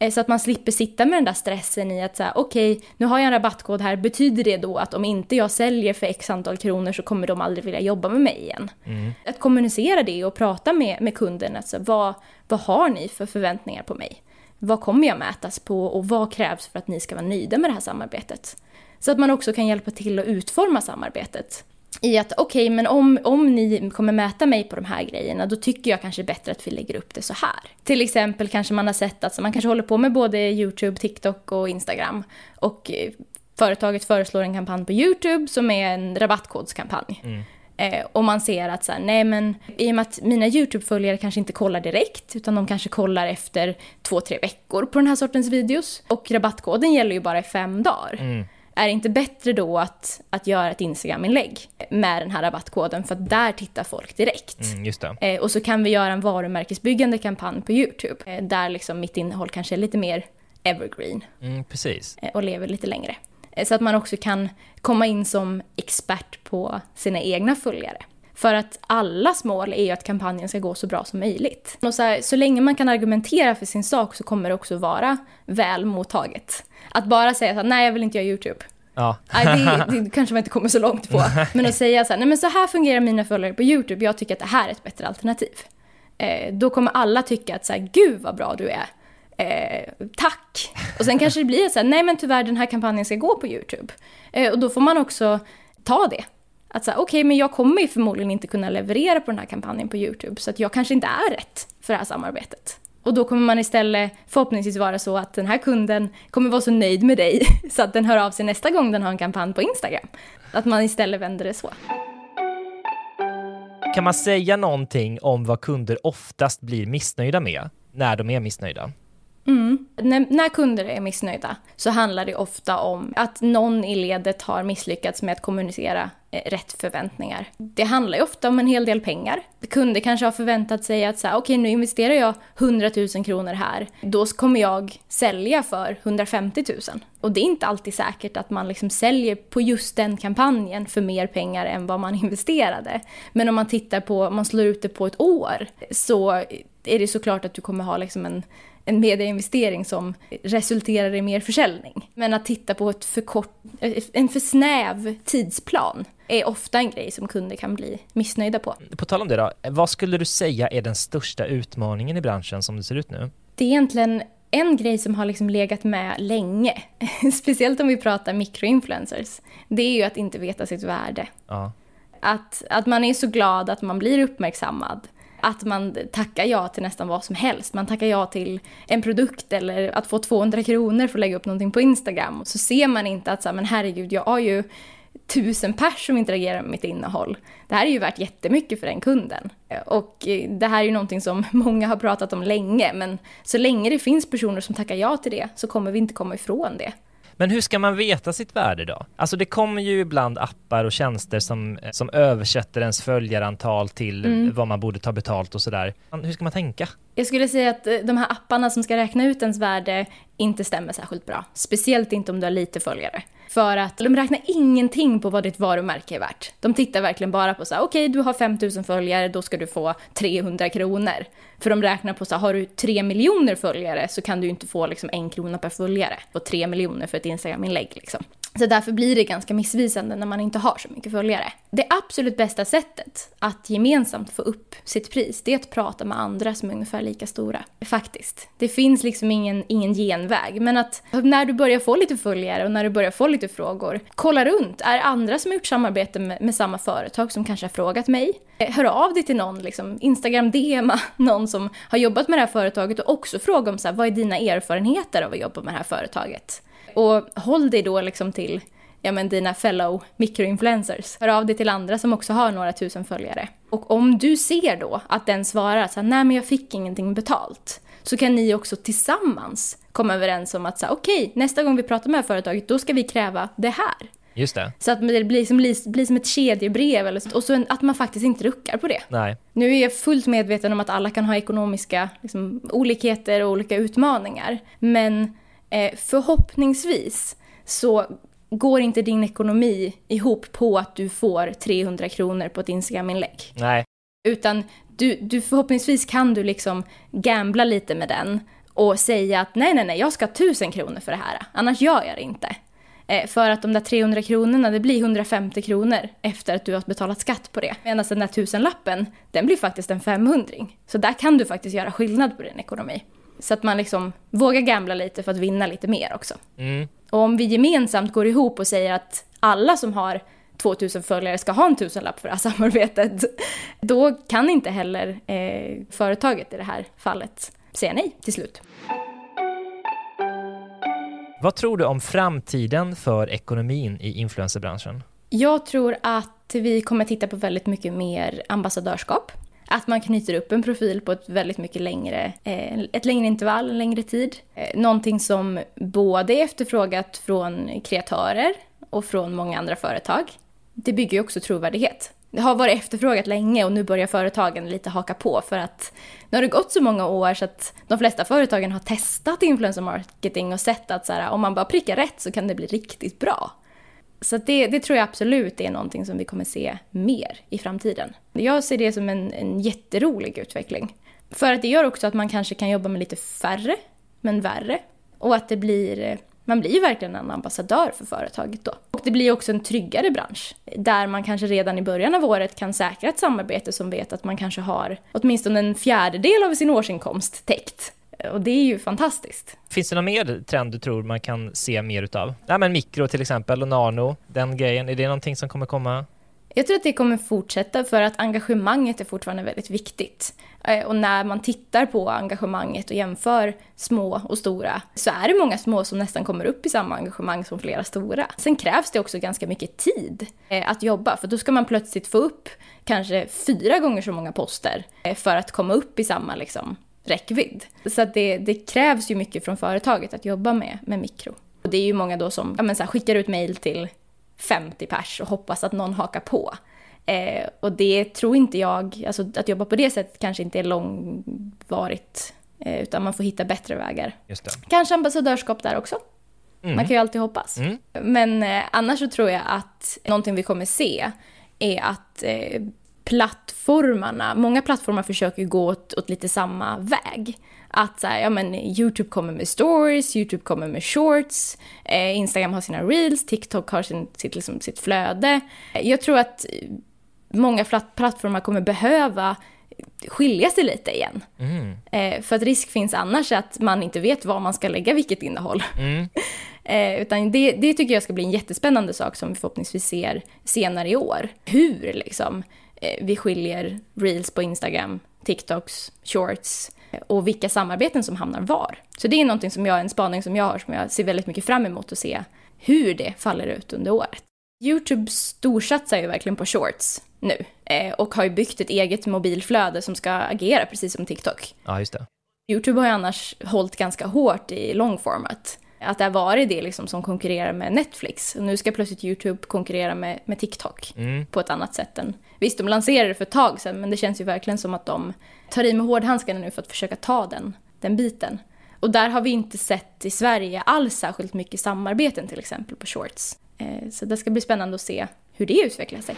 Eh, så att man slipper sitta med den där stressen i att säga okej, okay, nu har jag en rabattkod här, betyder det då att om inte jag säljer för x antal kronor så kommer de aldrig vilja jobba med mig igen? Mm. Att kommunicera det och prata med, med kunden, alltså, vad, vad har ni för förväntningar på mig? Vad kommer jag mätas på och vad krävs för att ni ska vara nöjda med det här samarbetet? Så att man också kan hjälpa till att utforma samarbetet i att okej, okay, men om, om ni kommer mäta mig på de här grejerna, då tycker jag kanske bättre att vi lägger upp det så här. Till exempel kanske man har sett att man kanske håller på med både YouTube, TikTok och Instagram. Och eh, företaget föreslår en kampanj på YouTube som är en rabattkodskampanj. Mm. Eh, och man ser att så här, nej men i och med att mina YouTube-följare kanske inte kollar direkt, utan de kanske kollar efter två, tre veckor på den här sortens videos. Och rabattkoden gäller ju bara i fem dagar. Mm. Är det inte bättre då att, att göra ett Instagram-inlägg med den här rabattkoden för att där tittar folk direkt? Mm, just eh, och så kan vi göra en varumärkesbyggande kampanj på YouTube eh, där liksom mitt innehåll kanske är lite mer evergreen. Mm, precis. Eh, och lever lite längre. Eh, så att man också kan komma in som expert på sina egna följare. För att allas mål är ju att kampanjen ska gå så bra som möjligt. Och så, här, så länge man kan argumentera för sin sak så kommer det också vara väl mottaget. Att bara säga att nej jag vill inte göra YouTube. Ja. Det, det kanske man inte kommer så långt på. Men att säga så här, nej men så här fungerar mina följare på YouTube, jag tycker att det här är ett bättre alternativ. Eh, då kommer alla tycka att så här, gud vad bra du är. Eh, tack! Och sen kanske det blir så här, nej men tyvärr den här kampanjen ska gå på YouTube. Eh, och då får man också ta det. Att säga, okej okay, men jag kommer ju förmodligen inte kunna leverera på den här kampanjen på YouTube, så att jag kanske inte är rätt för det här samarbetet. Och då kommer man istället förhoppningsvis vara så att den här kunden kommer vara så nöjd med dig så att den hör av sig nästa gång den har en kampanj på Instagram. Att man istället vänder det så. Kan man säga någonting om vad kunder oftast blir missnöjda med när de är missnöjda? Mm. När, när, kunder är missnöjda så handlar det ofta om att någon i ledet har misslyckats med att kommunicera Eh, rätt förväntningar. Det handlar ju ofta om en hel del pengar. Kunder kanske har förväntat sig att okej okay, nu investerar jag 100 000 kronor här, då kommer jag sälja för 150 000. Och det är inte alltid säkert att man liksom säljer på just den kampanjen för mer pengar än vad man investerade. Men om man tittar på, om man slår ut det på ett år, så är det såklart att du kommer ha liksom en en medieinvestering som resulterar i mer försäljning. Men att titta på ett för kort, en för snäv tidsplan är ofta en grej som kunder kan bli missnöjda på. På tal om det då, vad skulle du säga är den största utmaningen i branschen som det ser ut nu? Det är egentligen en grej som har liksom legat med länge, speciellt om vi pratar mikroinfluencers, det är ju att inte veta sitt värde. Ja. Att, att man är så glad att man blir uppmärksammad att man tackar ja till nästan vad som helst. Man tackar ja till en produkt eller att få 200 kronor för att lägga upp någonting på Instagram. Och så ser man inte att så här, men herregud, jag har ju tusen pers som interagerar med mitt innehåll. Det här är ju värt jättemycket för den kunden. Och eh, det här är ju någonting som många har pratat om länge, men så länge det finns personer som tackar ja till det så kommer vi inte komma ifrån det. Men hur ska man veta sitt värde då? Alltså det kommer ju ibland appar och tjänster som, som översätter ens följarantal till mm. vad man borde ta betalt och sådär. Hur ska man tänka? Jag skulle säga att eh, de här apparna som ska räkna ut ens värde inte stämmer särskilt bra. Speciellt inte om du har lite följare. För att de räknar ingenting på vad ditt varumärke är värt. De tittar verkligen bara på så här, okej okay, du har 5000 följare, då ska du få 300 kronor. För de räknar på så här, har du 3 miljoner följare så kan du inte få liksom en krona per följare. Och 3 miljoner för ett Instagram-inlägg liksom. Så därför blir det ganska missvisande när man inte har så mycket följare. Det absolut bästa sättet att gemensamt få upp sitt pris, det är att prata med andra som är ungefär lika stora. Faktiskt. Det finns liksom ingen, ingen genväg. Men att när du börjar få lite följare och när du börjar få lite frågor, kolla runt. Är det andra som har gjort samarbete med, med samma företag som kanske har frågat mig? Eh, hör av dig till någon, liksom, Instagram DMa någon som har jobbat med det här företaget och också fråga om så här, vad är dina erfarenheter av att jobba med det här företaget? Och håll dig då liksom till ja, men dina fellow mikroinfluencers. Hör av dig till andra som också har några tusen följare. Och om du ser då att den svarar att nej men jag fick ingenting betalt, så kan ni också tillsammans komma överens om att okej, okay, nästa gång vi pratar med företaget, då ska vi kräva det här. Just det. Så att det blir som, blir som ett kedjebrev eller så, och så att man faktiskt inte ruckar på det. Nej. Nu är jag fullt medveten om att alla kan ha ekonomiska liksom, olikheter och olika utmaningar. Men eh, förhoppningsvis så går inte din ekonomi ihop på att du får 300 kronor på ett Instagram-inlägg. Nej. Utan du, du förhoppningsvis kan du liksom gambla lite med den och säga att nej, nej, nej, jag ska ha 1000 kronor för det här, annars gör jag det inte. Eh, för att de där 300 kronorna, det blir 150 kronor efter att du har betalat skatt på det. Medan den där tusenlappen, den blir faktiskt en 500 Så där kan du faktiskt göra skillnad på din ekonomi. Så att man liksom vågar gambla lite för att vinna lite mer också. Mm. Och om vi gemensamt går ihop och säger att alla som har 2000 följare ska ha en tusenlapp för det här samarbetet, då kan inte heller eh, företaget i det här fallet säga nej till slut. Vad tror du om framtiden för ekonomin i influencerbranschen? Jag tror att vi kommer titta på väldigt mycket mer ambassadörskap. Att man knyter upp en profil på ett väldigt mycket längre, eh, ett längre intervall, en längre tid. Eh, någonting som både är efterfrågat från kreatörer och från många andra företag. Det bygger ju också trovärdighet. Det har varit efterfrågat länge och nu börjar företagen lite haka på för att nu har det gått så många år så att de flesta företagen har testat influencer marketing och sett att så här, om man bara prickar rätt så kan det bli riktigt bra. Så det, det, tror jag absolut är någonting som vi kommer se mer i framtiden. Jag ser det som en, en jätterolig utveckling. För att det gör också att man kanske kan jobba med lite färre, men värre. Och att det blir Man blir ju verkligen en ambassadör för företaget då. Och det blir också en tryggare bransch där man kanske redan i början av året kan säkra ett samarbete som vet att man kanske har åtminstone en fjärdedel av sin årsinkomst täckt. Och det är ju fantastiskt. Finns det någon mer trend du tror man kan se mer utav? Ja, men mikro till exempel och nano, den grejen. Är det någonting som kommer komma? Jag tror att det kommer fortsätta för att engagemanget är fortfarande väldigt viktigt. Eh, och när man tittar på engagemanget och jämför små och stora så är det många små som nästan kommer upp i samma engagemang som flera stora. Sen krävs det också ganska mycket tid eh, att jobba för då ska man plötsligt få upp kanske fyra gånger så många poster eh, för att komma upp i samma liksom, räckvidd. Så det, det krävs ju mycket från företaget att jobba med, med mikro. Och det är ju många då som ja, men så här, skickar ut mejl till 50 pers och hoppas att någon hakar på. Eh, och det tror inte jag, alltså att jobba på det sättet kanske inte är långvarigt. Eh, utan man får hitta bättre vägar. Kanske ambassadörskap där också. Mm. Man kan ju alltid hoppas. Mm. Men eh, annars så tror jag att någonting vi kommer se är att eh, plattformarna, många plattformar försöker gå åt, åt lite samma väg. Att så här, ja men YouTube kommer med stories, YouTube kommer med shorts, eh, Instagram har sina reels, TikTok har sin, sitt, liksom, sitt flöde. Jag tror att många plattformar kommer behöva skilja sig lite igen. Mm. Eh, för att risk finns annars att man inte vet var man ska lägga vilket innehåll. Mm. eh, utan det, det tycker jag ska bli en jättespännande sak som vi förhoppningsvis ser senare i år. Hur liksom eh, vi skiljer reels på Instagram, TikToks, shorts och vilka samarbeten som hamnar var. Så det är någonting som jag, en spaning som jag har som jag ser väldigt mycket fram emot att se hur det faller ut under året. YouTube storsatsar ju verkligen på shorts nu eh, och har ju byggt ett eget mobilflöde som ska agera precis som TikTok. Ja, just det. YouTube har ju annars hållit ganska hårt i långformat. Att det har varit det liksom som konkurrerar med Netflix. Och nu ska plötsligt YouTube konkurrera med, med TikTok mm. på ett annat sätt än... Visst, de lanserade det för ett tag sedan, men det känns ju verkligen som att de tar i med hårdhandskarna nu för att försöka ta den, den biten. Och där har vi inte sett i Sverige alls särskilt mycket samarbeten till exempel på shorts. Eh, så det ska bli spännande att se hur det utvecklar sig.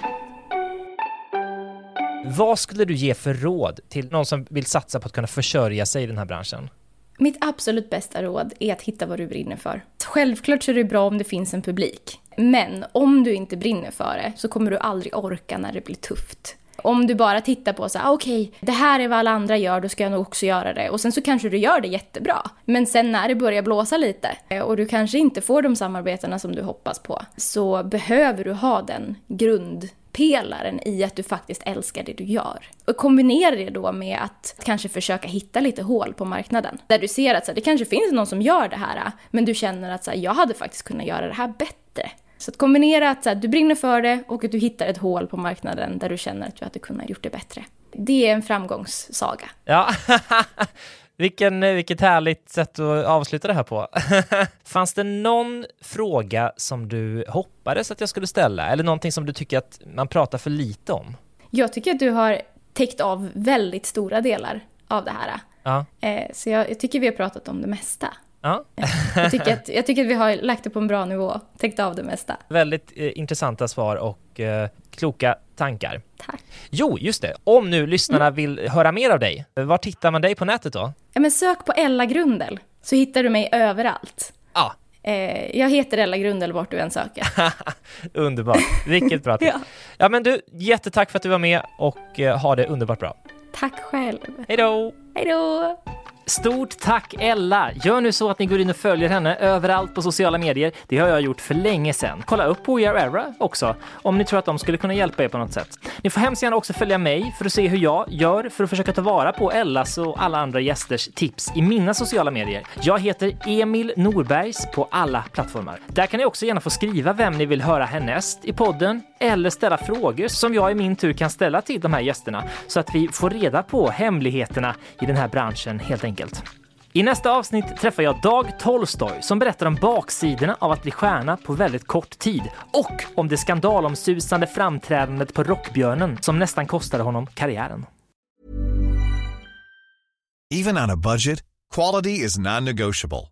Vad skulle du ge för råd till någon som vill satsa på att kunna försörja sig i den här branschen? Mitt absolut bästa råd är att hitta vad du brinner för. Självklart så är det bra om det finns en publik. Men om du inte brinner för det så kommer du aldrig orka när det blir tufft. Om du bara tittar på så här, ah, okej, okay, det här är vad alla andra gör, då ska jag nog också göra det. Och sen så kanske du gör det jättebra. Men sen när det börjar blåsa lite eh, och du kanske inte får de samarbetena som du hoppas på, så behöver du ha den grund pelaren i att du faktiskt älskar det du gör. Och kombinera det då med att kanske försöka hitta lite hål på marknaden. Där du ser att så här, det kanske finns någon som gör det här, men du känner att så här, jag hade faktiskt kunnat göra det här bättre. Så att kombinera att så här, du brinner för det och att du hittar ett hål på marknaden där du känner att du hade kunnat gjort det bättre. Det är en framgångssaga. Ja, Vilken, eh, vilket härligt sätt att avsluta det här på. Fanns det någon fråga som du hoppades att jag skulle ställa eller någonting som du tycker att man pratar för lite om? Jag tycker att du har täckt av väldigt stora delar av det här. Ja. Eh, så jag, jag tycker vi har pratat om det mesta. Ja. jag, tycker att, jag tycker att vi har lagt det på en bra nivå, täckt av det mesta. Väldigt eh, intressanta svar och eh, kloka tankar. Tack. Jo, just det. Om nu lyssnarna mm. vill höra mer av dig, var tittar man dig på nätet då? Ja, men sök på Ella Grundel, så hittar du mig överallt. Ja. Eh, jag heter Ella Grundel vart du än söker. Underbart. Vilket bra ja. ja, men du, jättetack för att du var med och eh, ha det underbart bra. Tack själv. Hej då! Hej då! Stort tack Ella! Gör nu så att ni går in och följer henne överallt på sociala medier. Det har jag gjort för länge sedan. Kolla upp på We Are Era också, om ni tror att de skulle kunna hjälpa er på något sätt. Ni får hemskt gärna också följa mig för att se hur jag gör för att försöka ta vara på Ellas och alla andra gästers tips i mina sociala medier. Jag heter Emil Norbergs på alla plattformar. Där kan ni också gärna få skriva vem ni vill höra härnäst i podden eller ställa frågor som jag i min tur kan ställa till de här gästerna så att vi får reda på hemligheterna i den här branschen helt enkelt. I nästa avsnitt träffar jag Dag Tolstoy som berättar om baksidorna av att bli stjärna på väldigt kort tid och om det skandalomsusande framträdandet på Rockbjörnen som nästan kostade honom karriären. Even on a budget, quality is non-negotiable.